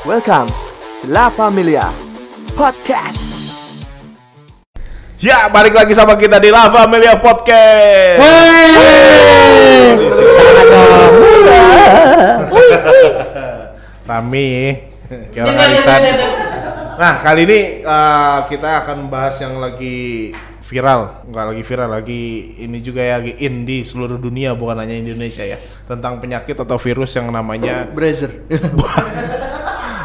Welcome to La Familia Podcast. Ya, balik lagi sama kita di La Familia Podcast. Rami, kayak orang arisan. Nah, kali ini eh, kita akan bahas yang lagi viral, nggak lagi viral, lagi ini juga ya, lagi in di seluruh dunia, bukan hanya Indonesia ya, tentang penyakit atau virus yang namanya Brazer.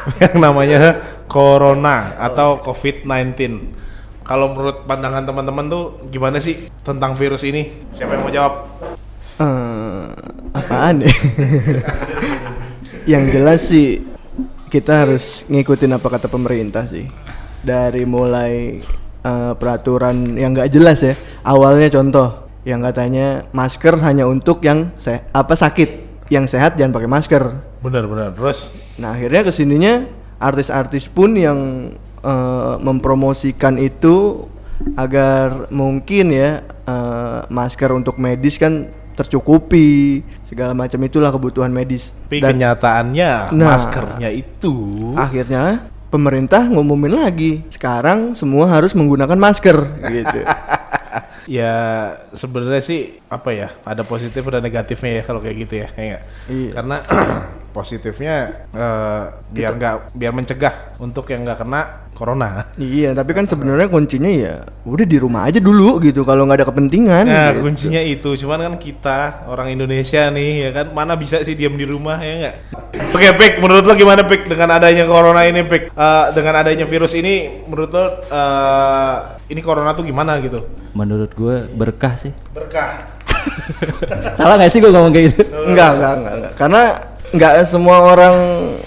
yang namanya corona atau COVID-19. Kalau menurut pandangan teman-teman tuh gimana sih tentang virus ini? Siapa yang mau jawab? Eh, apaan ya? Yang jelas sih kita harus ngikutin apa kata pemerintah sih. Dari mulai eh, peraturan yang nggak jelas ya. Awalnya contoh yang katanya masker hanya untuk yang se apa sakit, yang sehat jangan pakai masker. Benar-benar. Terus Nah akhirnya ke sininya artis-artis pun yang eh, mempromosikan itu agar mungkin ya eh, masker untuk medis kan tercukupi segala macam itulah kebutuhan medis. tapi Dan kenyataannya Nah. maskernya itu akhirnya pemerintah ngumumin lagi sekarang semua harus menggunakan masker gitu. ya sebenarnya sih apa ya ada positif dan negatifnya ya kalau kayak gitu ya, ya nggak? Iya. karena positifnya eh, biar nggak biar mencegah untuk yang nggak kena corona Iya, tapi kan sebenarnya kuncinya ya udah di rumah aja dulu gitu kalau nggak ada kepentingan. Nah, gitu. kuncinya itu. Cuman kan kita orang Indonesia nih, ya kan, mana bisa sih diam di rumah ya nggak? Oke, Pik, menurut lo gimana Pik dengan adanya corona ini, Pik? Eh, dengan adanya virus ini, menurut lo eh, ini corona tuh gimana gitu? Menurut gue berkah sih. Berkah. Salah nggak sih gue ngomong kayak gitu? Enggak, enggak, enggak, enggak. Karena enggak semua orang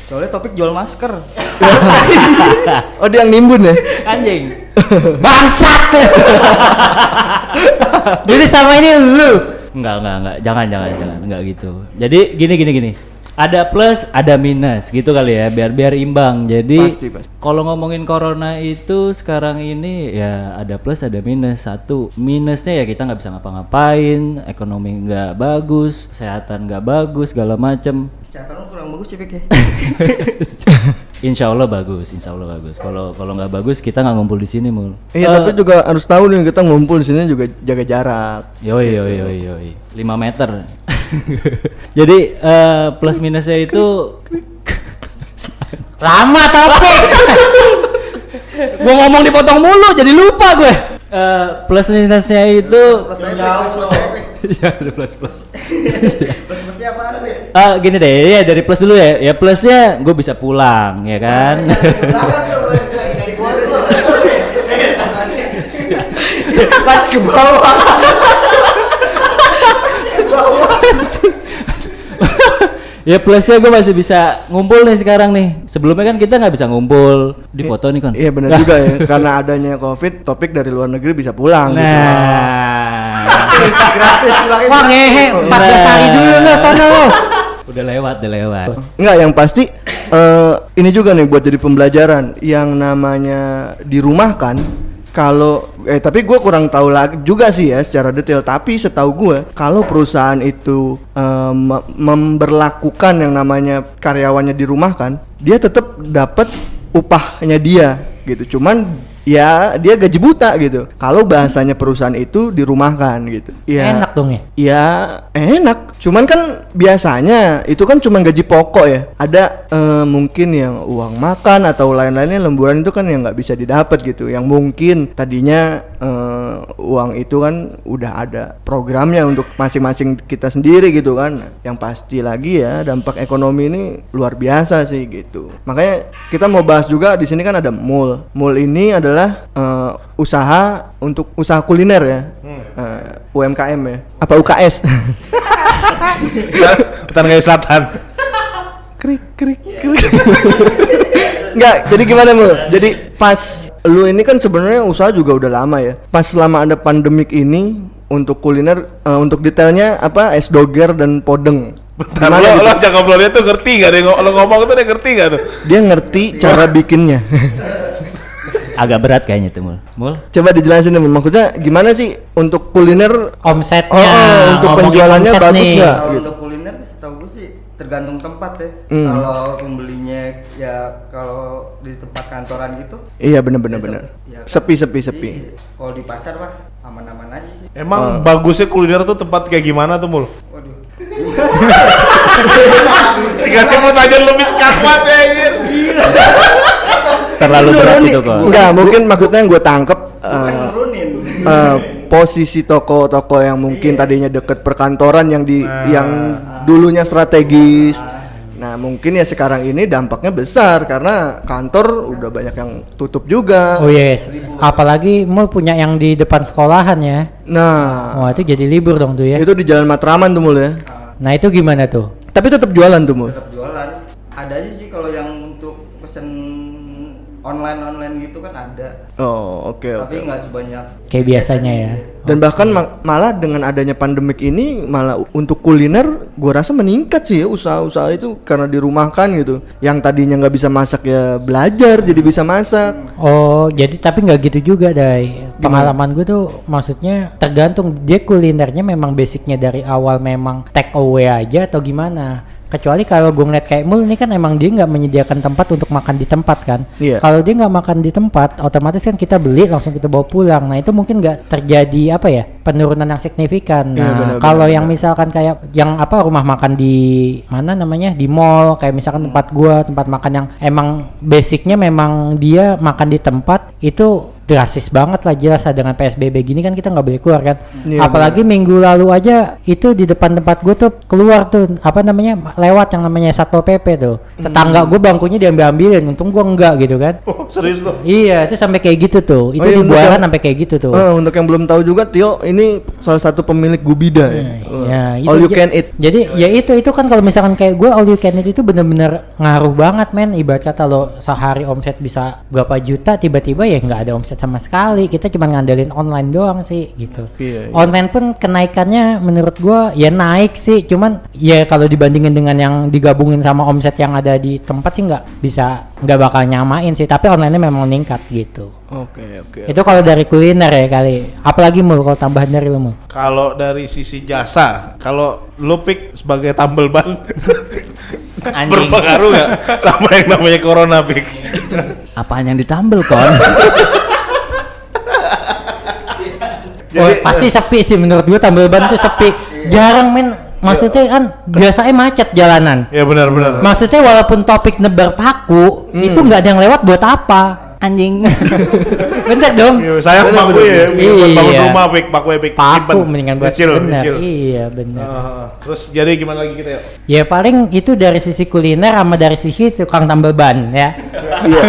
Soalnya topik jual masker. Oh, dia yang nimbun ya? Anjing. Bangsat. Jadi sama ini lu. Enggak, enggak, enggak. Jangan, jangan, jangan. Enggak gitu. Jadi gini, gini, gini. Ada plus, ada minus gitu kali ya, biar biar imbang. Jadi Pasti, pasti. kalau ngomongin corona itu sekarang ini ya ada plus, ada minus. Satu minusnya ya kita nggak bisa ngapa-ngapain, ekonomi nggak bagus, kesehatan nggak bagus, segala macem. Kesehatan kurang bagus Pik ya. Insya Allah bagus, insya Allah bagus. Kalau kalau nggak bagus kita nggak ngumpul di sini mul. Iya, Eh, tapi juga harus tahu nih kita ngumpul di sini juga jaga jarak. Yoi yoi yoi yoi. 5 meter. Jadi eh, plus minusnya itu sama topik. gua ngomong dipotong mulu jadi lupa gue. Eh, plus minusnya itu Plus. Plus plus ya ada plus plus. Plus plusnya apaan, Pik? Ah gini deh ya dari plus dulu ya. Ya plusnya gue bisa pulang ya kan. Pas ke bawah. ya plusnya gue masih bisa ngumpul nih sekarang nih. Sebelumnya kan kita nggak bisa ngumpul di foto nih kan. Iya benar juga ya. Karena adanya Covid, topik dari luar negeri bisa pulang gitu. Nah. Gratis pulangin. Wah ngehe, 14 hari Nah. dulu lo sono lo. Udah lewat, udah lewat. Enggak, yang pasti eh, ini juga nih buat jadi pembelajaran yang namanya dirumahkan kalau eh tapi gue kurang tahu lagi juga sih ya secara detail. Tapi setahu gue kalau perusahaan itu me- memberlakukan yang namanya karyawannya dirumahkan dia tetap dapat upahnya dia gitu. Cuman ya dia gaji buta gitu kalau bahasanya perusahaan itu dirumahkan gitu ya Enak dong ya. Ya enak, cuman kan biasanya itu kan cuma gaji pokok ya. Ada eh, mungkin yang uang makan atau lain-lainnya lemburan itu kan yang nggak bisa didapat gitu. Yang mungkin tadinya eh, uang itu kan udah ada programnya untuk masing-masing kita sendiri gitu kan. Yang pasti lagi ya dampak ekonomi ini luar biasa sih gitu. Makanya kita mau bahas juga di sini kan ada mall. Mall ini adalah eh, usaha untuk usaha kuliner ya. Eh, UMKM ya. Apa UKS? Hutan Gaya Selatan. krik krik krik. Enggak, jadi gimana mul? Jadi pas lu ini kan sebenarnya usaha juga udah lama ya. Pas selama ada pandemik ini untuk kuliner eh, untuk detailnya apa es doger dan podeng. Bentar, Gimana lo, gitu? lo jangan ngobrolnya tuh ngerti gak deh? Lo ngomong tuh dia ngerti gak tuh? Dia ngerti cara bikinnya. Agak berat kayaknya tuh mul. Mul. Coba dijelasin Mul. maksudnya gimana sih untuk kuliner Omsetnya. Oh, oh, untuk penjualannya omset bagus nih. nggak? Kalau Gitu. untuk kuliner setahu gue sih tergantung tempat ya. Hmm. Kalau pembelinya ya kalau di tempat kantoran gitu Iya bener-bener ya bener. sep- ya kan. Sepi sepi sepi. Iya. Kalau di pasar mah aman-aman aja sih. Emang bagusnya kuliner tuh tempat kayak gimana tuh mul? Waduh. Dikasih pertanyaan lebih sekakwat ya. Terlalu berat itu kok. Enggak, mungkin maksudnya yang gue tangkep eh, nurunin. eh, posisi toko-toko yang mungkin tadinya deket perkantoran yang di Nah. yang dulunya strategis. Nah, mungkin ya sekarang ini dampaknya besar karena kantor udah banyak yang tutup juga. Oh yes, apalagi mall punya yang di depan sekolahan ya. Nah, Wah itu jadi libur dong tuh ya. itu di Jalan Matraman tuh mul ya. Nah itu gimana tuh? Tapi tetap jualan tuh mul. tetap jualan. Ada aja sih kalau yang online online gitu kan ada. Oh, oke oke. Tapi nggak sebanyak Kayak biasanya ya. Dan bahkan ma- malah dengan adanya pandemik ini malah untuk kuliner gua rasa meningkat sih ya usaha-usaha itu karena dirumahkan gitu. Yang tadinya nggak bisa masak ya belajar jadi bisa masak. Oh jadi tapi nggak gitu juga dai. Pengalaman gue tuh maksudnya tergantung dia kulinernya memang basicnya dari awal memang take away aja atau gimana. Kecuali kalau gue ngeliat kayak mul ini kan emang dia nggak menyediakan tempat untuk makan di tempat kan. Iya. Kalau dia nggak makan di tempat, otomatis kan kita beli langsung kita bawa pulang. Nah itu mungkin nggak terjadi apa ya penurunan yang signifikan. Iya, Nah benar, kalau yang misalkan kayak yang apa rumah makan di mana namanya di mall kayak misalkan tempat gua tempat makan yang emang basicnya memang dia makan di tempat itu drastis banget lah jelas lah dengan PSBB gini kan kita nggak boleh keluar kan. Iya, apalagi minggu lalu aja itu di depan tempat gue tuh keluar tuh apa namanya lewat yang namanya satpol pp tuh. Tetangga gue bangkunya diambil ambilin untung gue enggak gitu kan. Oh, serius tuh. iya itu sampai kayak gitu tuh. Itu Oh, iya, di untuk Buaran yang- sampai kayak gitu tuh. Eh, untuk yang belum tahu juga Tio ini salah satu pemilik Gubida ya. Eh, Ya, itu All you can eat. Jadi ya itu itu kan kalau misalkan kayak gue all you can eat itu bener-bener ngaruh banget men. Ibarat kata lo sehari omset bisa berapa juta, tiba-tiba ya nggak ada omset sama sekali. Kita cuma ngandelin online doang sih gitu. Iya, iya. Online pun kenaikannya menurut gue ya naik sih. Cuman ya kalau dibandingin dengan yang digabungin sama omset yang ada di tempat sih nggak bisa nggak bakal nyamain sih. Tapi online-nya memang meningkat gitu. Oke, oke. Itu kalau dari kuliner ya kali. Apalagi mul kalau tambahan dari lo mul. Kalau dari sisi jasa, kalau lu pick sebagai tambel ban Anjing. berpengaruh nggak sama yang namanya corona pick? Apaan yang ditambel kon? Oh, pasti sepi sih menurut gua tambal ban tuh sepi. Jarang men. Maksudnya kan biasanya macet jalanan. ya benar benar. Maksudnya walaupun topik nebar paku, itu nggak ada yang lewat buat apa? Anjing. Bener dong. Iya, saya Benar, paku ya, benar. buat bangun Iya. rumah pick, paku pick. Paku mendingan buat Nyicil, bener. nyicil. Iya bener. Ah, terus jadi gimana lagi kita ya? Ya paling itu dari sisi kuliner sama dari sisi tukang tambal ban ya. Iya.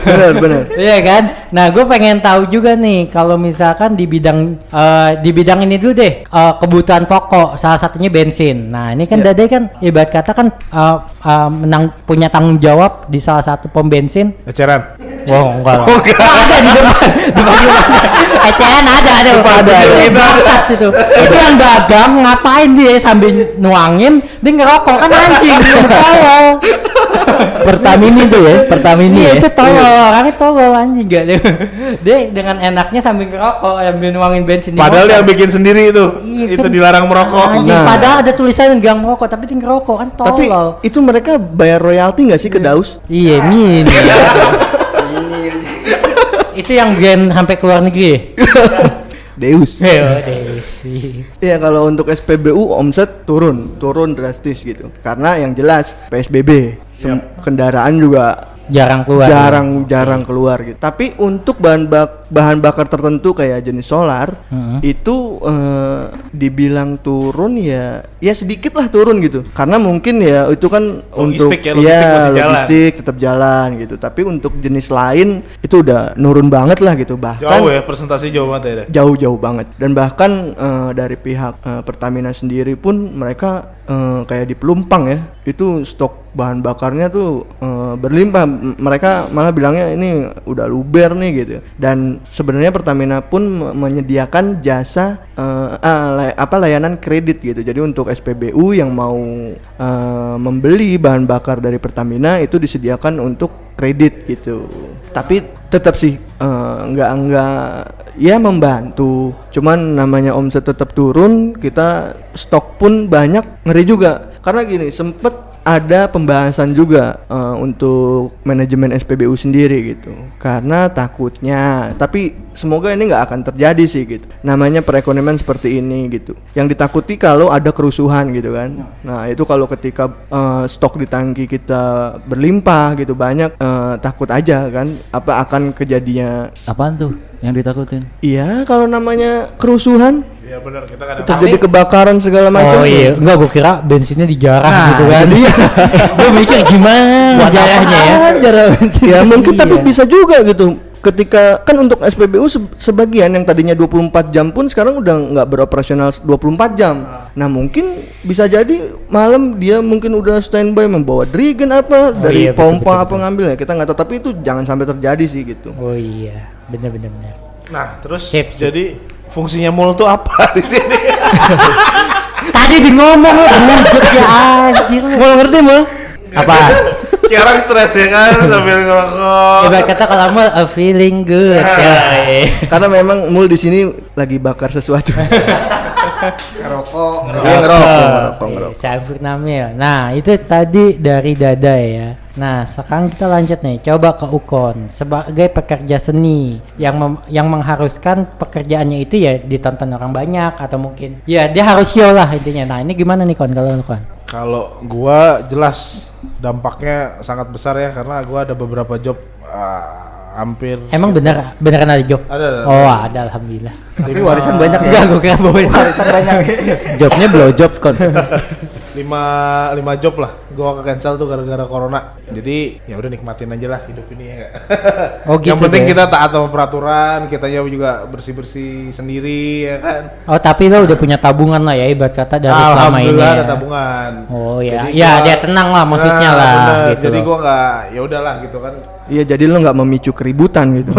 benar, benar. Iya kan? Nah, gue pengen tahu juga nih kalau misalkan di bidang eh, di bidang ini dulu deh eh, kebutuhan pokok salah satunya bensin. Nah, ini kan Iya. Dade kan ibarat kata kan eh, eh, menang punya tanggung jawab di salah satu pom bensin. Eceran. Wow, enggak lah. Oh, ada di depan. Di depan. Eceran ada ada ada. ada. Bangsat itu. Itu yang dagang ngapain dia sambil nuangin dia ngerokok kan anjing tolol. Pertamini tuh ya, Pertamini Iya ya. itu tolol, orangnya tolol anjing gak dia. dia dengan enaknya sambil ngerokok sambil nuangin bensin di Padahal dia bikin sendiri itu. Iya, itu kan. dilarang merokok. Nah. padahal ada tulisan gang merokok tapi dia ngerokok kan tolol. Tapi itu mereka bayar royalti nggak sih ke Daus? iya ini. itu yang brand sampai ke luar negeri. ya? Deus. Heo Desi. Iya kalau untuk SPBU omset turun, turun drastis gitu. Karena yang jelas PSBB, sem- kendaraan juga Jarang keluar. jarang jarang keluar gitu. Tapi untuk bahan bak bahan bakar tertentu kayak jenis solar Mhm. itu eh, dibilang turun ya ya sedikit lah turun gitu. Karena mungkin ya itu kan untuk Logistik ya, logistik masih jalan. logistik tetap jalan gitu. Tapi untuk jenis lain itu udah nurun banget lah gitu. Bahkan Jauh ya, presentasi jauh banget ya. jauh-jauh banget dan bahkan eh, dari pihak eh, Pertamina sendiri pun mereka eh, kayak di Pelumpang ya itu stok bahan bakarnya tuh eh, berlimpah. Mereka malah bilangnya ini udah luber nih gitu. Dan sebenarnya Pertamina pun me- menyediakan jasa eh, ah, lay- apa layanan kredit gitu. Jadi untuk SPBU yang mau eh, membeli bahan bakar dari Pertamina itu disediakan untuk kredit gitu. Tapi tetap sih nggak nggak ya membantu. Cuman namanya omset tetap turun kita stok pun banyak ngeri juga. Karena gini sempet ada pembahasan juga eh, untuk manajemen SPBU sendiri gitu. Karena takutnya, tapi semoga ini nggak akan terjadi sih gitu. Namanya perekonomian seperti ini gitu. Yang ditakuti kalau ada kerusuhan gitu kan. Nah itu kalau ketika eh, stok di tangki kita berlimpah gitu banyak, eh, takut aja kan apa akan kejadiannya. Apaan tuh yang ditakutin? Iya kalau namanya kerusuhan Iya benar kita kan terjadi kebakaran segala macam. Oh iya, enggak gua kira bensinnya dijarah Nah, gitu kan. iya. gua mikir gimana jarahnya ya. Jarah bensin. ya mungkin tapi Iya. bisa juga gitu ketika kan untuk SPBU se- sebagian yang tadinya 24 jam pun sekarang udah nggak beroperasional 24 jam nah mungkin bisa jadi malam dia mungkin udah standby membawa drigen apa dari iya, betul, pompa betul, apa ngambil ya kita nggak tahu tapi itu jangan sampai terjadi sih gitu Oh iya, bener bener bener. Nah, terus Sip, sip. jadi fungsinya mall tuh apa di sini? Tadi di ngomong lo bujuk ya anjir. Mau ngerti mau? Apa? Kayak orang stres ya kan sambil ngerokok. Ibarat kata kalau mau a feeling good. ya. karena memang mul di sini lagi bakar sesuatu Ngerokok. Ngerokok, ngerokok, Iya, ngerokok. Syafir Namil. Nah, itu tadi dari Dada ya. Nah, sekarang kita lanjut nih. Coba ke Ukon sebagai pekerja seni yang mem- yang mengharuskan pekerjaannya itu ya ditonton orang banyak atau mungkin ya dia harus show lah intinya. Nah, ini gimana nih Kon kalau lu, Kon? Kalau gua jelas dampaknya sangat besar ya karena gua ada beberapa job ah, hampir Emang bener beneran ada job? Ada, ada, Oh, ada. ada alhamdulillah. tapi warisan banyak ya Enggak, gue kira bawain. Warisan banyak. Jobnya blow job kon. lima lima job lah gua ke cancel tuh gara-gara corona jadi ya udah nikmatin aja lah hidup ini ya? Oh, yang gitu penting deh. kita taat sama peraturan kitanya juga bersih bersih sendiri ya kan Oh, tapi lo udah punya tabungan lah ya ibarat kata dari selama ini. alhamdulillah ya. ada tabungan Oh ya, Jadi ya gua- dia tenang lah maksudnya Nah, lah bener. gitu. jadi gua nggak ya udahlah gitu kan iya jadi lo nggak memicu keributan gitu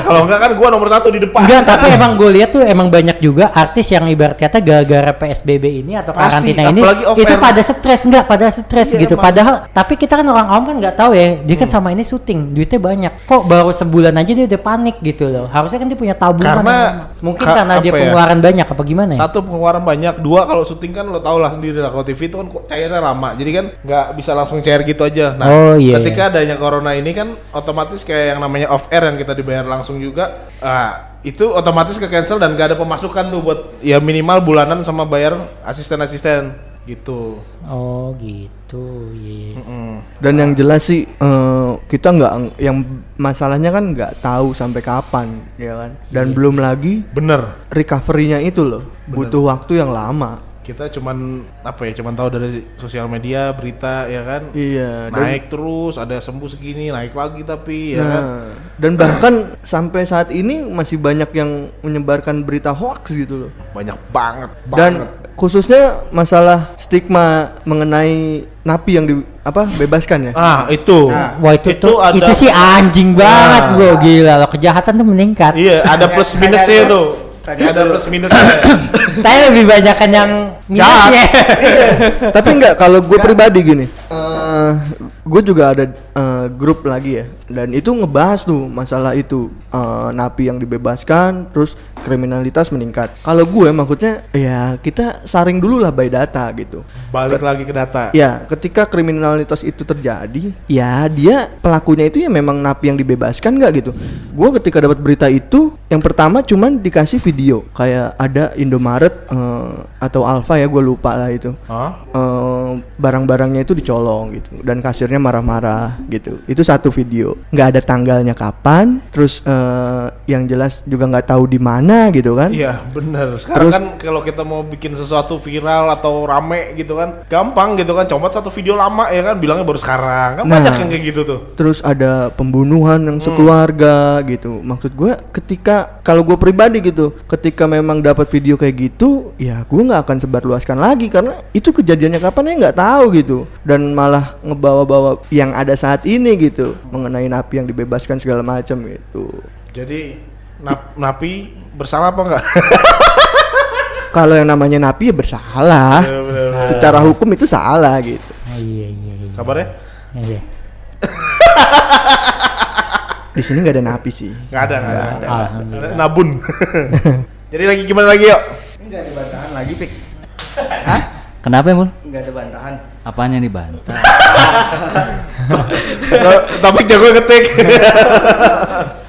kalau enggak kan gua nomor satu di depan Enggak, tapi emang gue lihat tuh emang banyak juga artis yang ibarat kata gara-gara PSBB ini atau Pasti, karantina ini itu air. pada stres enggak pada stres Iya, gitu. emang. Padahal tapi kita kan orang awam kan nggak tahu ya. Dia kan sama ini syuting, duitnya banyak. Kok baru sebulan aja dia udah panik gitu loh. Harusnya kan dia punya tabungan. Karena, mungkin ka- karena dia ya? pengeluaran banyak apa gimana ya? Satu pengeluaran banyak, dua kalau syuting kan lo tau lah sendiri lah kalau TV itu kan kok cairnya lama, jadi kan nggak bisa langsung cair gitu aja. Nah, Oh, iya, ketika adanya corona ini kan otomatis kayak yang namanya off air yang kita dibayar langsung juga, ah, itu otomatis ke cancel dan gak ada pemasukan tuh buat ya minimal bulanan sama bayar asisten-asisten gitu. Oh gitu. Iya. Mm-mm. dan yang jelas sih eh, kita nggak yang masalahnya kan nggak tahu sampai kapan ya kan dan belum lagi Bener. recovery-nya itu loh butuh waktu yang lama Kita cuman apa ya, cuman tahu dari sosial media, berita ya kan. iya dan, Naik terus, ada sembuh segini, naik lagi tapi ya kan. nah dan bahkan sampai saat ini masih banyak yang menyebarkan berita hoax gitu loh Banyak banget, dan banget. khususnya masalah stigma mengenai napi yang di apa bebaskan ya Ah, itu. Wah itu, tuh ada- itu sih anjing banget Nah. bro gila loh kejahatan tuh meningkat. Iya, ada plus minusnya tuh. Ada plus minusnya. Tapi lebih banyakan yang minusnya. tapi enggak kalau gue pribadi gini eh gue juga ada eh, grup lagi ya. Dan itu ngebahas tuh masalah itu. Eh, napi yang dibebaskan terus kriminalitas meningkat. Kalau gue maksudnya ya kita saring dulu lah by data gitu. Balik lagi ke data. ya ketika kriminalitas itu terjadi ya dia pelakunya itu ya memang napi yang dibebaskan nggak gitu. Gue ketika dapat berita itu yang pertama cuman dikasih video. Kayak ada Indomaret eh, atau Alfa ya gue lupa lah itu. Hah? eh, barang-barangnya itu dicolong gitu dan kasirnya marah-marah gitu itu satu video nggak ada tanggalnya kapan terus eh, yang jelas juga nggak tahu di mana gitu kan Iya, bener. Sekarang Terus- kan kalau kita mau bikin sesuatu viral atau rame gitu kan, gampang gitu kan. Comot satu video lama ya kan, bilangnya baru sekarang. Kan Nah. banyak yang kayak gitu tuh. terus ada pembunuhan yang sekeluarga gitu maksud gue ketika kalau gue pribadi gitu ketika memang dapat video kayak gitu ya gue nggak akan sebarluaskan lagi karena itu kejadiannya kapan ya nggak tahu gitu dan malah ngebawa-bawa yang ada saat ini gitu mengenai napi yang dibebaskan segala macam gitu Jadi nap- napi bersalah apa enggak? kalau yang namanya napi ya bersalah Iya, bener, bener. secara hukum itu salah gitu Oh, iya iya iya. Sabar ya. Iya. di sini nggak ada napi sih Nggak ada, nggak ada. ada. Nabun. Jadi lagi gimana lagi yuk? Enggak ada bantahan lagi, Pik. Kenapa ya, Mul? Enggak ada bantahan. Apanya nih bantah? Tapi jago ngetik.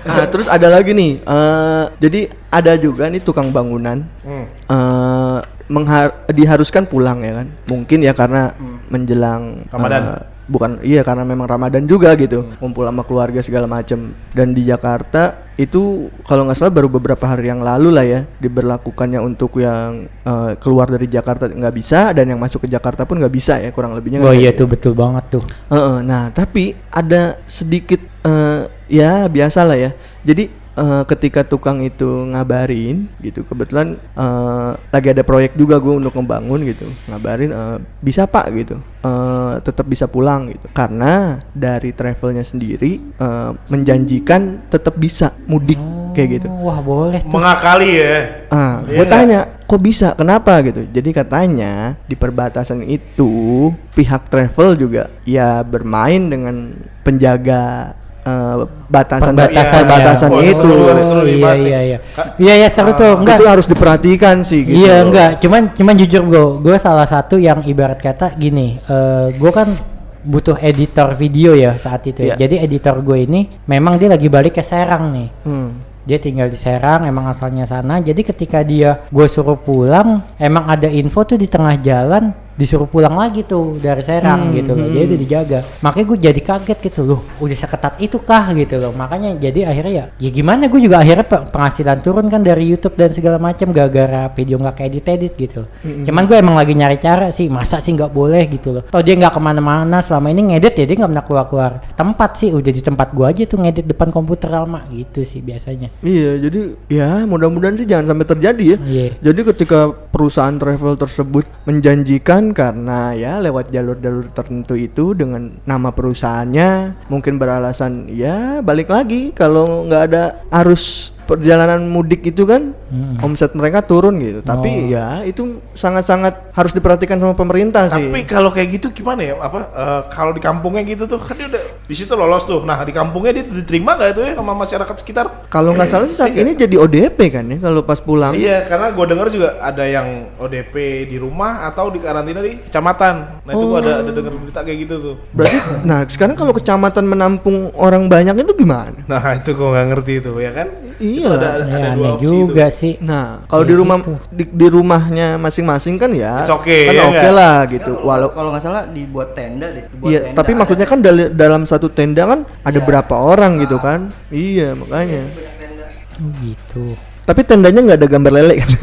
Ah, terus ada lagi nih. eh, jadi ada juga nih tukang bangunan Hmm. eh menghar- diharuskan pulang ya kan. Mungkin ya karena menjelang Ramadan. eh, bukan iya karena memang Ramadan juga gitu. Kumpul sama keluarga segala macem Dan di Jakarta itu kalau nggak salah baru beberapa hari yang lalu lah ya diberlakukannya untuk yang eh, keluar dari Jakarta nggak bisa dan yang masuk ke Jakarta pun nggak bisa ya kurang lebihnya Oh iya tuh betul banget tuh. Heeh, nah, tapi ada sedikit eh, ya biasa lah ya. Jadi eh, ketika tukang itu ngabarin gitu, kebetulan eh, lagi ada proyek juga gue untuk membangun gitu, ngabarin eh, bisa pak gitu, eh, tetap bisa pulang gitu. Karena dari travelnya sendiri eh, menjanjikan tetap bisa mudik kayak gitu. Oh, Wah boleh tuh. Mengakali ya. Ah, Iya gue tanya, kok bisa? Kenapa gitu? Jadi katanya di perbatasan itu pihak travel juga ya bermain dengan penjaga eh, batasan batasan ya. Oh, itu. seru kali, seru nih, iya bahas nih. iya iya. Kak, Iya iya seru tuh. Enggak. Itu harus diperhatikan sih gitu. Iya enggak, cuman cuman jujur gue, gue salah satu yang ibarat kata gini, eh gue kan butuh editor video ya saat itu. ya. Iya. Jadi editor gue ini memang dia lagi balik ke Serang nih. Hmm. Dia tinggal di Serang, emang asalnya sana. Jadi ketika dia gue suruh pulang, emang ada info tuh di tengah jalan disuruh pulang lagi tuh dari Serang Hmm, gitu loh. Jadi udah dijaga. Makanya gue jadi kaget gitu loh. Udah seketat itu kah gitu loh. Makanya jadi akhirnya ya, ya gimana gue juga akhirnya pe- penghasilan turun kan dari YouTube dan segala macam gara-gara video nggak kayak edit-edit gitu. Cuman gue emang lagi nyari cara sih. Masa sih nggak boleh gitu loh. Toh dia nggak ke mana-mana selama ini ngedit ya dia nggak pernah keluar-keluar tempat sih. Udah di tempat gue aja tuh ngedit depan komputer lama gitu sih biasanya. Iya, jadi ya mudah-mudahan sih jangan sampai terjadi ya. Iya. Jadi ketika perusahaan travel tersebut menjanjikan karena ya lewat jalur-jalur tertentu itu dengan nama perusahaannya mungkin beralasan ya balik lagi kalau nggak ada arus perjalanan mudik itu kan Hmm. omset mereka turun gitu. Tapi ya itu sangat-sangat harus diperhatikan sama pemerintah sih. Tapi kalau kayak gitu gimana ya? Apa eh, kalau di kampungnya gitu tuh kan dia udah di situ lolos tuh. Nah, di kampungnya dia diterima nggak itu ya sama masyarakat sekitar? Kalau nggak salah sih saat ini jadi ODP kan ya kalau pas pulang. Iya, karena gue dengar juga ada yang ODP di rumah atau di karantina di kecamatan. Nah, itu gua ada ada dengar berita kayak gitu tuh. Berarti nah sekarang kalau kecamatan menampung orang banyak itu gimana? Nah, itu gua nggak ngerti itu ya kan? Iya. Ada, ada, Ya, ada aneh dua opsi juga itu. sih. Nah, kalau Ya di rumah gitu. di, di rumahnya masing-masing kan ya, It's okay, kan ya oke nggak? lah gitu. Ya, Walau kalau nggak salah dibuat tenda deh. dibuat iya, tenda tapi ada. maksudnya kan dali- dalam satu tenda kan ada Iya. berapa orang gitu kan? Iya, makanya. Tenda. Oh, gitu. Tapi tendanya nggak ada gambar lele kan?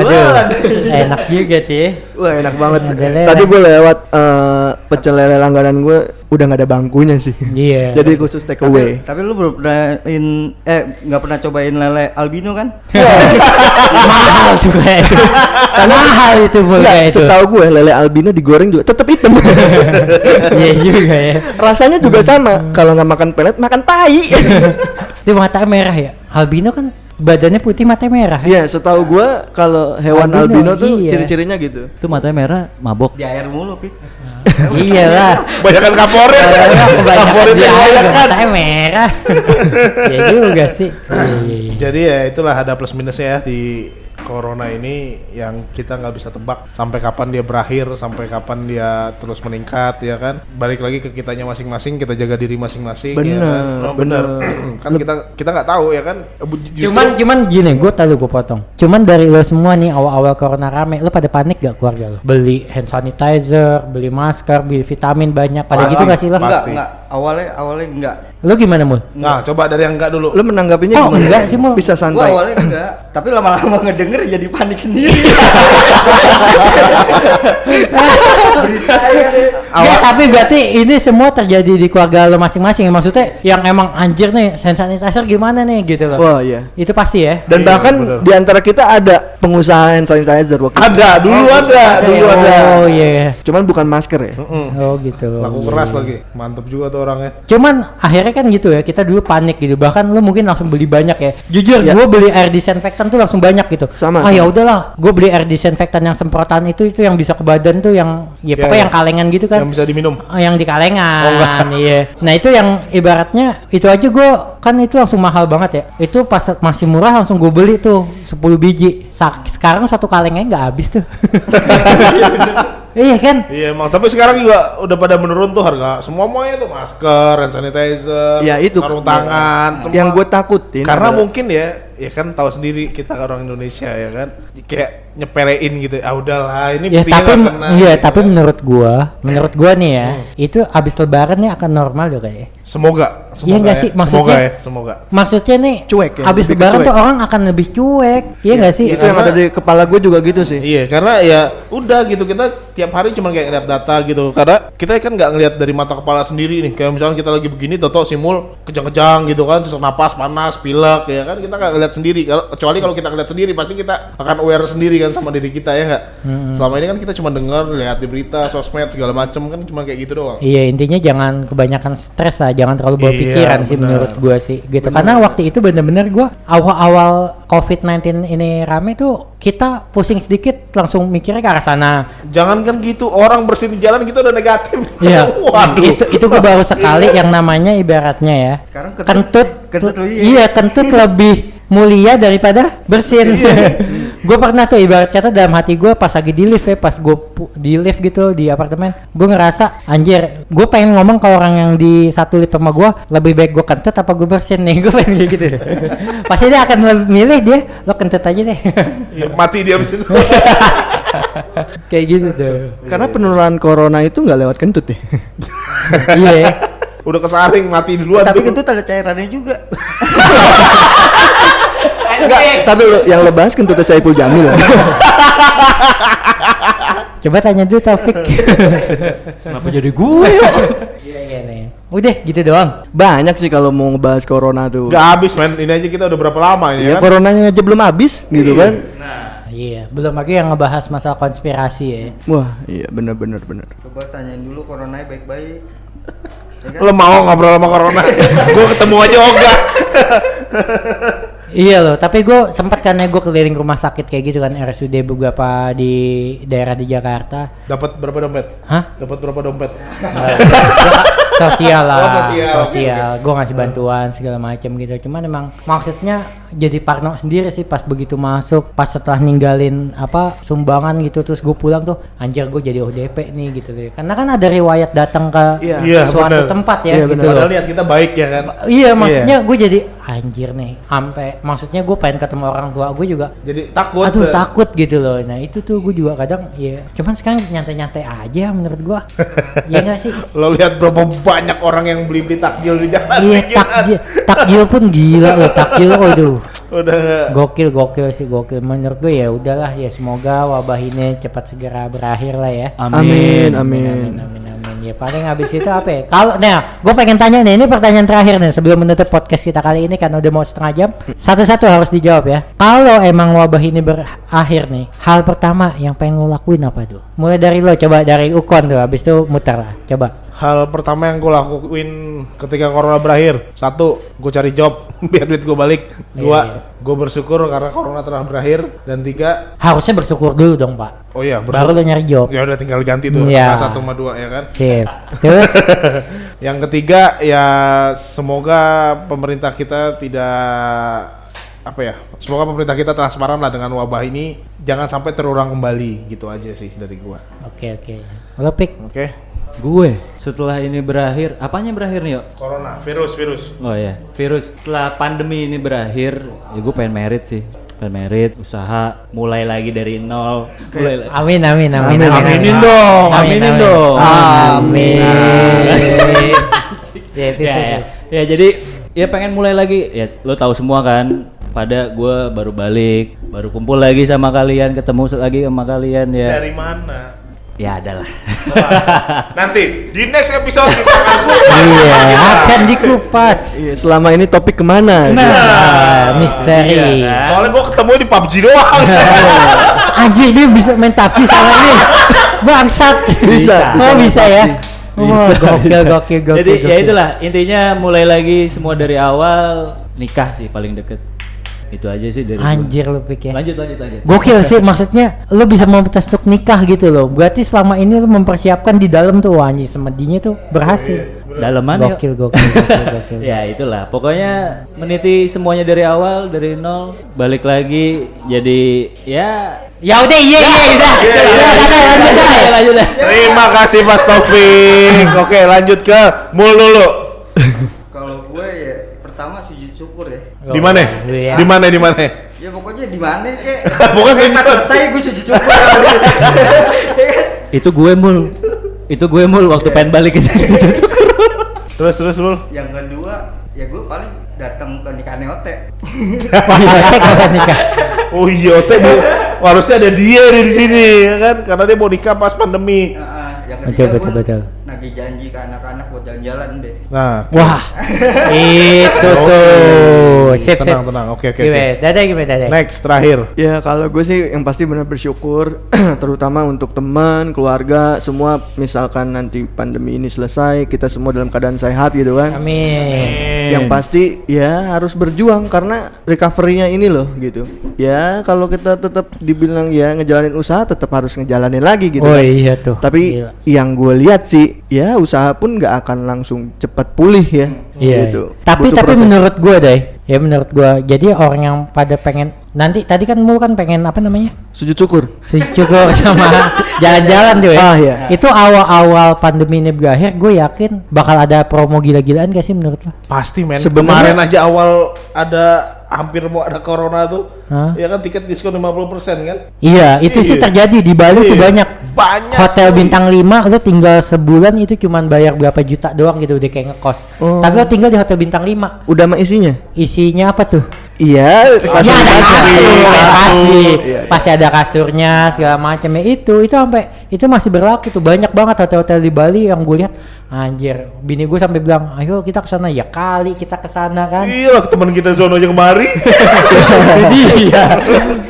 Aduh, enak juga ya. Wah enak banget. Lele. Tadi gue lewat eh, pecel lele langganan gue udah nggak ada bangkunya sih. Iya. Jadi khusus take away. Tapi lu belum pernah in, eh nggak pernah cobain lele albino kan? mahal tuh kayak itu. mahal itu itu. setahu gue lele albino digoreng juga tetap hitam. Iya juga ya. Rasanya juga sama. Kalau nggak makan pelet, makan tai. Dia mata merah ya. Albino kan badannya putih mata merah ya. Iya, setahu gua kalau hewan Albino, albino, tuh iya. ciri-cirinya gitu. Itu matanya merah, mabok. Di air mulu, Pit. Iyalah. Banyakan kaporit. Kaporit dia yang air kan. matanya merah. ya juga sih. Iya, iya, iya. Jadi ya itulah ada plus minusnya ya di corona ini yang kita nggak bisa tebak sampai kapan dia berakhir, sampai kapan dia terus meningkat ya kan. Balik lagi ke kitanya masing-masing, kita jaga diri masing-masing ya Bener, kan. Oh, bener. bener. kan kita kita nggak tahu ya kan. Justru- Cuman cuman gini, gue tadi gue potong. Cuman dari lo semua nih awal-awal corona rame, lo pada panik gak keluarga lo? Beli hand sanitizer, beli masker, beli vitamin banyak. Pada Pasti. gitu gak sih lo? Enggak, enggak. Awalnya awalnya enggak. Lo gimana mul? Nah, coba dari yang enggak dulu. Lu menanggapinya Oh, gimana? enggak sih, Mul. Bisa Gua santai. awalnya enggak, tapi lama-lama ngedenger jadi panik sendiri. Berita ya deh. Tapi berarti ini semua terjadi di keluarga lo masing-masing. Maksudnya yang emang anjir nih, sanitizer gimana nih gitu loh. Wah, iya. Itu pasti ya. Dan Iya, bahkan bener. di antara kita ada pengusaha hand sanitizer waktu itu. Ada, dulu ada, dulu ada. Oh iya. Cuman bukan masker ya. Mm-mm. Oh gitu. Laku keras iya. lagi. Mantep juga tuh orangnya. Cuman akhirnya kan gitu ya, kita dulu panik gitu. Bahkan lu mungkin langsung beli banyak ya. Jujur, Iya. gua beli air disinfektan tuh langsung banyak gitu. sama. Ah ya udahlah, gue beli air disinfektan yang semprotan itu itu yang bisa ke badan tuh yang ya Iya, pokoknya iya. yang kalengan gitu kan. Yang bisa diminum. Oh, yang di Oh, kalengan, iya. Nah itu yang ibaratnya itu aja gue kan itu langsung mahal banget ya. Itu pas masih murah langsung gue beli tuh 10 biji. Sa- sekarang satu kalengnya nggak habis tuh. iya kan? Iya emang, tapi sekarang juga udah pada menurun tuh harga semua semuanya tuh masker, hand sanitizer, Ya, itu. sarung tangan, semua. Yang gue takutin karena adalah- mungkin ya, ya kan tahu sendiri kita orang Indonesia ya kan, kayak nyepelein gitu. Ah udahlah, ini Ya tapi kena, iya gitu tapi kan. menurut gua, menurut gua nih ya, Hmm. itu abis lebaran nih akan normal dong kayaknya. semoga, semoga Iya nggak ya. sih? semoga Maksudnya- ya, semoga. Maksudnya nih Cuek ya, Abis lebaran cuek. tuh orang akan lebih cuek, iya nggak sih? itu yang ada di kepala gue juga gitu sih. Iya, karena ya udah gitu kita tiap hari cuma kayak ngeliat data gitu. Karena kita kan nggak ngeliat dari mata kepala sendiri nih. Kayak misalnya kita lagi begini, toto simul kejang-kejang gitu kan, sesak napas panas, pilek ya kan kita nggak ngeliat sendiri. Kalau kecuali kalau kita ngeliat sendiri, pasti kita akan aware sendiri kan sama diri kita ya nggak. Selama ini kan kita cuma dengar, lihat di berita, sosmed segala macem kan cuma kayak gitu doang. Iya intinya jangan kebanyakan stres lah, jangan terlalu bawa Iya, pikiran sih benar. menurut gua sih gitu. Karena waktu itu bener-bener gua awal-awal COVID-19 ini rame tuh kita pusing sedikit langsung mikirnya ke arah sana. Jangan kan gitu, orang bersihin di jalan gitu udah negatif. Iya. Waduh. Itu itu gua baru sekali yang namanya ibaratnya ya. Sekarang kentut- kentut, iya kentut lebih mulia daripada bersin. gue pernah tuh ibarat kata dalam hati gue pas lagi di lift ya, pas gue di lift gitu di apartemen, gue ngerasa anjir, gue pengen ngomong ke orang yang di satu lift sama gue, lebih baik gue kentut apa gue bersin nih, gue pengen kayak gitu. Pasti dia akan milih dia, lo kentut aja deh. Ya, mati dia abis itu. kayak gitu tuh. Karena penularan corona itu nggak lewat kentut ya. Iya. ya. udah kesaring mati duluan. Tapi kentut ada cairannya juga. Enggak, tapi lo yang lo bahas kentutnya Saipul Jamil. Coba tanya dulu topik. Kenapa jadi gue? Iya iya nih. Udah gitu doang. Banyak sih kalau mau ngebahas corona tuh. Gak habis men, ini aja kita udah berapa lama ini Ya, ya kan? coronanya aja belum habis gitu kan. Iya, belum lagi yang ngebahas masalah konspirasi ya. Wah, iya bener bener bener. Coba tanyain dulu coronanya baik-baik. Ya kan? Lo mau ngobrol sama corona? gue ketemu aja ogah. Iya loh, tapi gue sempat kan ya gue keliling rumah sakit kayak gitu kan RSUD beberapa di daerah di Jakarta. Dapat berapa dompet? Hah? Dapat berapa dompet? Nah, sosial lah, Oh, sosial, sosial. Gue ngasih bantuan segala macam gitu. Cuman emang maksudnya jadi parno sendiri sih pas begitu masuk, pas setelah ninggalin apa sumbangan gitu terus gue pulang tuh anjir gue jadi ODP nih gitu deh. Karena kan ada riwayat datang ke Iya. Iya, suatu bener. tempat ya Iya, gitu. Padahal niat kita baik ya kan? Iya maksudnya gue jadi anjir nih, sampai maksudnya gue pengen ketemu orang tua gue juga. Jadi takut. Aduh eh. takut gitu loh. Nah itu tuh gue juga kadang ya. Cuman sekarang nyantai-nyantai aja menurut gue. Iya nggak sih? Lo lihat berapa banyak orang yang beli-beli takjil di jalan. Iya ya takjil, takjil pun gila loh takjil. Waduh, Udah gokil gokil sih gokil. Menurut gue ya udahlah ya semoga wabah ini cepat segera berakhir lah ya. Amin, Amin amin. amin amin. Ya paling habis itu apa ya? Kalau nah, gue pengen tanya nih, ini pertanyaan terakhir nih sebelum menutup podcast kita kali ini karena udah mau setengah jam. Satu-satu harus dijawab ya. Kalau emang wabah ini berakhir nih, hal pertama yang pengen lo lakuin apa tuh? Mulai dari lo, coba dari Ukon tuh, habis itu muter lah, coba. Hal pertama yang gue lakuin ketika corona berakhir satu gue cari job biar duit gue balik dua Iya, gue bersyukur karena corona telah berakhir dan tiga Harusnya bersyukur dulu dong pak. oh iya Baru bersyukur lo nyari job. ya udah tinggal ganti tuh Iya. salah satu sama dua ya kan Sip. Terus? yang ketiga ya semoga pemerintah kita tidak apa ya semoga pemerintah kita transparan lah dengan wabah ini jangan sampai terulang kembali gitu aja sih dari gua Oke oke. Lo pick. oke Gue setelah ini berakhir, apanya berakhir nih, Yuk? corona virus virus Oh ya, virus setelah pandemi ini berakhir, ya gue pengen merit sih. Pengen merit, usaha, mulai lagi dari nol. Mulai lagi. Amin amin amin. Amin, aminin dong, aminin dong. Amin. Amin. Ya itu ya, sih. ya. ya jadi ya pengen mulai lagi ya lo tahu semua kan pada gue baru balik baru kumpul lagi sama kalian ketemu lagi sama kalian ya dari mana ya adalah nanti di next episode kita akan Iya, akan dikupas. Iya, selama ini topik ke mana? Nah, misteri. Iya, kan? soalnya gua ketemu di PUBG doang Anjir dia bisa main tapi sama ini. Bangsat. Bisa, Oh bisa bisa ya. Bisa, gokil, bisa. gokil, gokil, jadi ya gokil. itulah intinya mulai lagi semua dari awal nikah sih paling deket Itu aja sih dari gua. Anjir lu pikir. Lanjut lanjut lanjut. Gokil sih maksudnya lu bisa memutus untuk nikah gitu loh. Berarti selama ini lu mempersiapkan di dalam tuh wah, anjing semedinya tuh berhasil. Daleman yuk. Gokil gokil gokil gokil. Ya itulah, pokoknya meniti semuanya dari awal, dari nol, balik lagi jadi ya Ya udah iya iya udah. Lanjut. Ya. Terima kasih Mas Taufik. Oke, lanjut ke Mul dulu. Kalau gue ya pertama sujud syukur ya. Di mana? Di mana di mana? Ya pokoknya di mana kek. Pokoknya Kayak sujud. selesai gue sujud syukur. Itu gue mul. Itu gue mul waktu pengen balik ke sini. Terus terus Mul. Yang kedua ya gue paling datang ke nikahannya Ote. Iya, kapan nikah? Oh iya, Ote bu. Harusnya ada dia di sini ya kan karena dia mau nikah pas pandemi. Nah, yang Betul, ketiga betul, gue betul. nagih janji ke anak-anak buat jalan-jalan deh. Nah, Wah. Itu Oke. tuh. Sip sip. Tenang, tenang. Oke, oke, oke. Gimana? Dadah gimana dadah? next terakhir. Ya kalau gue sih yang pasti benar bersyukur terutama untuk teman, keluarga, semua misalkan nanti pandemi ini selesai, kita semua dalam keadaan sehat gitu kan. Amin. Yang pasti ya harus berjuang karena recovery-nya ini loh gitu. Ya kalau kita tetap dibilang ya ngejalanin usaha tetap harus ngejalanin lagi gitu. Oh kan. iya tuh. Tapi Gila. yang gue lihat sih ya usaha pun nggak akan langsung cepat pulih ya. Iya. gitu. Tapi Butuh tapi proses. menurut gua deh, ya menurut gua jadi orang yang pada pengen nanti tadi kan mul kan pengen apa namanya? sujud syukur. cukup sama jalan-jalan tuh ya. Ah, iya. Itu awal-awal pandemi ini berakhir, gue yakin bakal ada promo gila-gilaan gak sih menurut lo? Pasti men. Kemarin aja awal ada hampir mau ada corona tuh. Hah? Ya kan tiket diskon 50% kan? Iya, itu sih Iya. terjadi di Bali tuh Iya. banyak. Banyak. Hotel bintang 5 lo tinggal sebulan itu cuman bayar berapa juta doang gitu udah kayak ngekos. Oh. Tapi lo tinggal di hotel bintang 5. Udah mah isinya? Isinya apa tuh? Iya, Ya kasur- ada kasur. kasur, pasti, Iya, iya. pasti ada kasurnya segala macam ya itu, itu sampai itu masih berlaku tuh banyak banget hotel-hotel di Bali yang gue lihat anjir, bini gue sampai bilang, ayo kita ke sana ya kali kita ke sana kan. Iya teman kita Zono aja kemari. Iya.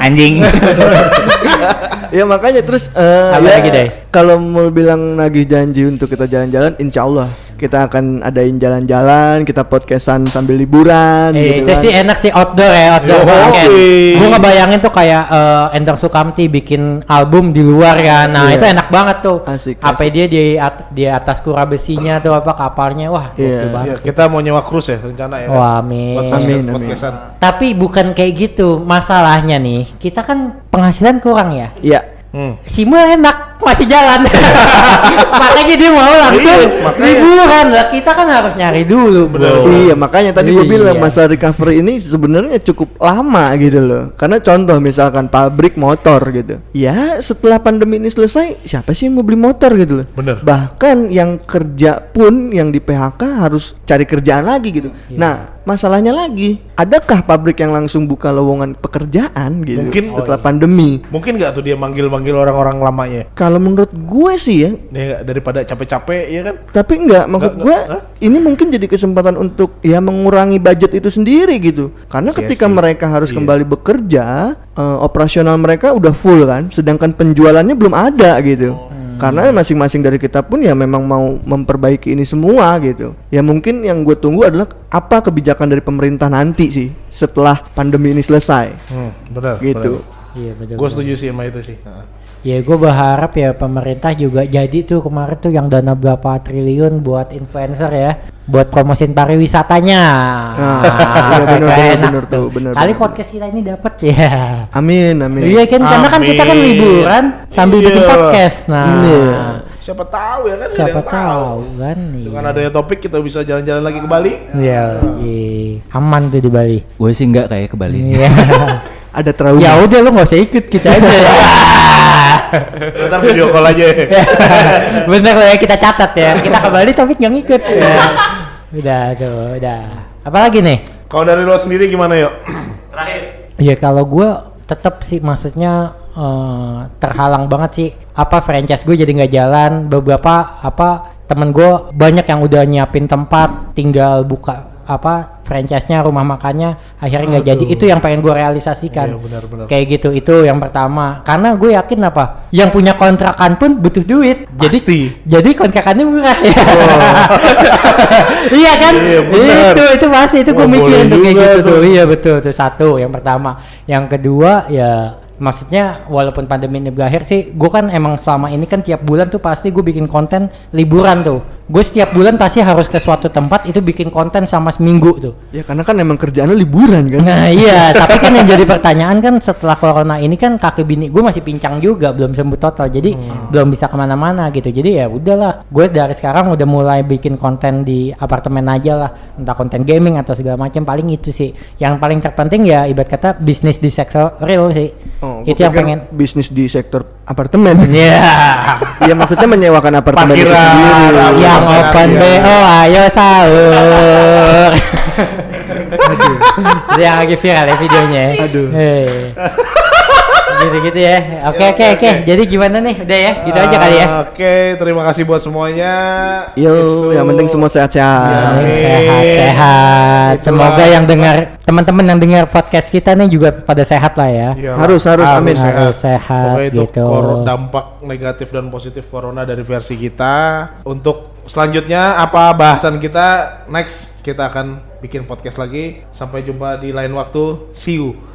Anjing. ya makanya terus eh, Apa ya, kalau mau bilang nagih janji untuk kita jalan-jalan insya Allah kita akan adain jalan-jalan kita podcastan sambil liburan Eh, gitu itu kan. sih enak sih outdoor ya outdoor Yo, oke. Gue ngebayangin tuh kayak eh, Endang Sukamti bikin album di luar kan. Nah Iya. itu enak banget tuh. Asik, Apa dia di at- di atas kura besinya tuh apa kapalnya wah Iya, banget. sih. kita mau nyewa cruise ya rencana ya. Wah, amin. Podcast- Amin, amin. podcastan. Tapi bukan kayak gitu masalahnya nih. Kita kan penghasilan kurang ya. Iya Hmm. Simul enak masih jalan. makanya dia mau langsung Iya, makanya. liburan lah. Kita kan harus nyari dulu, bro. Iya makanya tadi gue Iya. bilang masa recovery ini sebenarnya cukup lama gitu loh. Karena contoh misalkan pabrik motor gitu. Ya setelah pandemi ini selesai siapa sih yang mau beli motor gitu loh. Bener. Bahkan yang kerja pun yang di PHK harus cari kerjaan lagi gitu. Iya. Nah masalahnya lagi adakah pabrik yang langsung buka lowongan pekerjaan gitu Mungkin- setelah Oh, iya. pandemi? Mungkin nggak tuh dia manggil-manggil orang-orang lamanya? Kalau menurut gue sih ya nggak, daripada capek-capek ya kan? tapi enggak maksud Enggak, gua enggak. Hah? ini mungkin jadi kesempatan untuk ya mengurangi budget itu sendiri gitu karena Iya ketika sih. mereka harus Iya. kembali bekerja eh, operasional mereka udah full kan sedangkan penjualannya belum ada gitu Oh. karena masing-masing dari kita pun ya memang mau memperbaiki ini semua gitu ya mungkin yang gue tunggu adalah apa kebijakan dari pemerintah nanti sih setelah pandemi ini selesai Hmm, benar. gitu Iya betul. Gue setuju sih sama itu sih. Ya gue berharap ya pemerintah juga jadi tuh kemarin tuh yang dana berapa triliun buat influencer ya buat promosiin pariwisatanya. Nah, iya bener, Kayak bener, enak bener tuh, bener, Kali bener. podcast kita ini dapat ya. amin amin Iya kan karena kan kita kan liburan sambil Iya. bikin podcast. Nah, Iya. Siapa tahu ya kan? siapa tahu kan. Dengan Iya. adanya topik kita bisa jalan-jalan lagi ke Bali. Iya, iya. aman tuh di Bali. Gue sih enggak kayak ke Bali. Iya. ada trauma ya udah lu nggak usah ikut kita aja. ya. Ntar video call aja. Bener lah ya kita catat ya. Kita ke Bali tapi nggak ngikut. Ya. Udah tuh, udah. Apalagi nih? Kalau dari lo sendiri gimana yuk? Ya kalau gue tetap sih maksudnya eh, terhalang banget sih apa franchise gue jadi nggak jalan beberapa apa temen gue banyak yang udah nyiapin tempat tinggal buka apa franchise-nya rumah makannya akhirnya nggak jadi. Itu yang pengen gue realisasikan. Iya, benar-benar. kayak gitu itu yang pertama. Karena gue yakin apa yang punya kontrakan pun butuh duit. Jadi Pasti. jadi kontrakannya murah. Ya iya kan? Iya, benar. itu itu pasti itu gue mikirin boleh tuh kayak gitu tuh. tuh. Iya betul tuh satu yang pertama. Yang kedua ya maksudnya walaupun pandemi ini berakhir sih gue kan emang selama ini kan tiap bulan tuh pasti gue bikin konten liburan tuh gue setiap bulan pasti harus ke suatu tempat itu bikin konten sama seminggu tuh Ya karena kan emang kerjaannya liburan kan. Nah iya, tapi kan yang jadi pertanyaan kan setelah corona ini kan kaki bini gue masih pincang juga, belum sembuh total, jadi belum bisa ke mana-mana gitu. Jadi ya udahlah, gue dari sekarang udah mulai bikin konten di apartemen aja lah, entah konten gaming atau segala macam. Paling itu sih, yang paling terpenting ya ibarat kata bisnis di sektor real sih. Oh, itu yang pengen. bisnis di sektor apartemen. Iya. Iya maksudnya menyewakan apartemen itu Parkiran, sendiri. apa- Iya. open BO ayo sahur. Itu yang lagi viral ya videonya. ya. Aduh. Hei. Gitu-gitu ya. Oke Ya, oke oke. Jadi gimana nih? Udah ya, gitu aja kali ya. Oke, terima kasih buat semuanya. Yo, Itu- yang penting semua sehat-sehat. Ya. Sehat-sehat. Semoga yang dengar teman-teman yang dengar podcast kita nih juga pada sehat lah ya. Iyalah, Harus, harus, amin. Harus sehat, Pokoknya itu gitu. kor- dampak negatif dan positif corona dari versi kita. Untuk selanjutnya apa bahasan kita next kita akan bikin podcast lagi. Sampai jumpa di lain waktu. See you.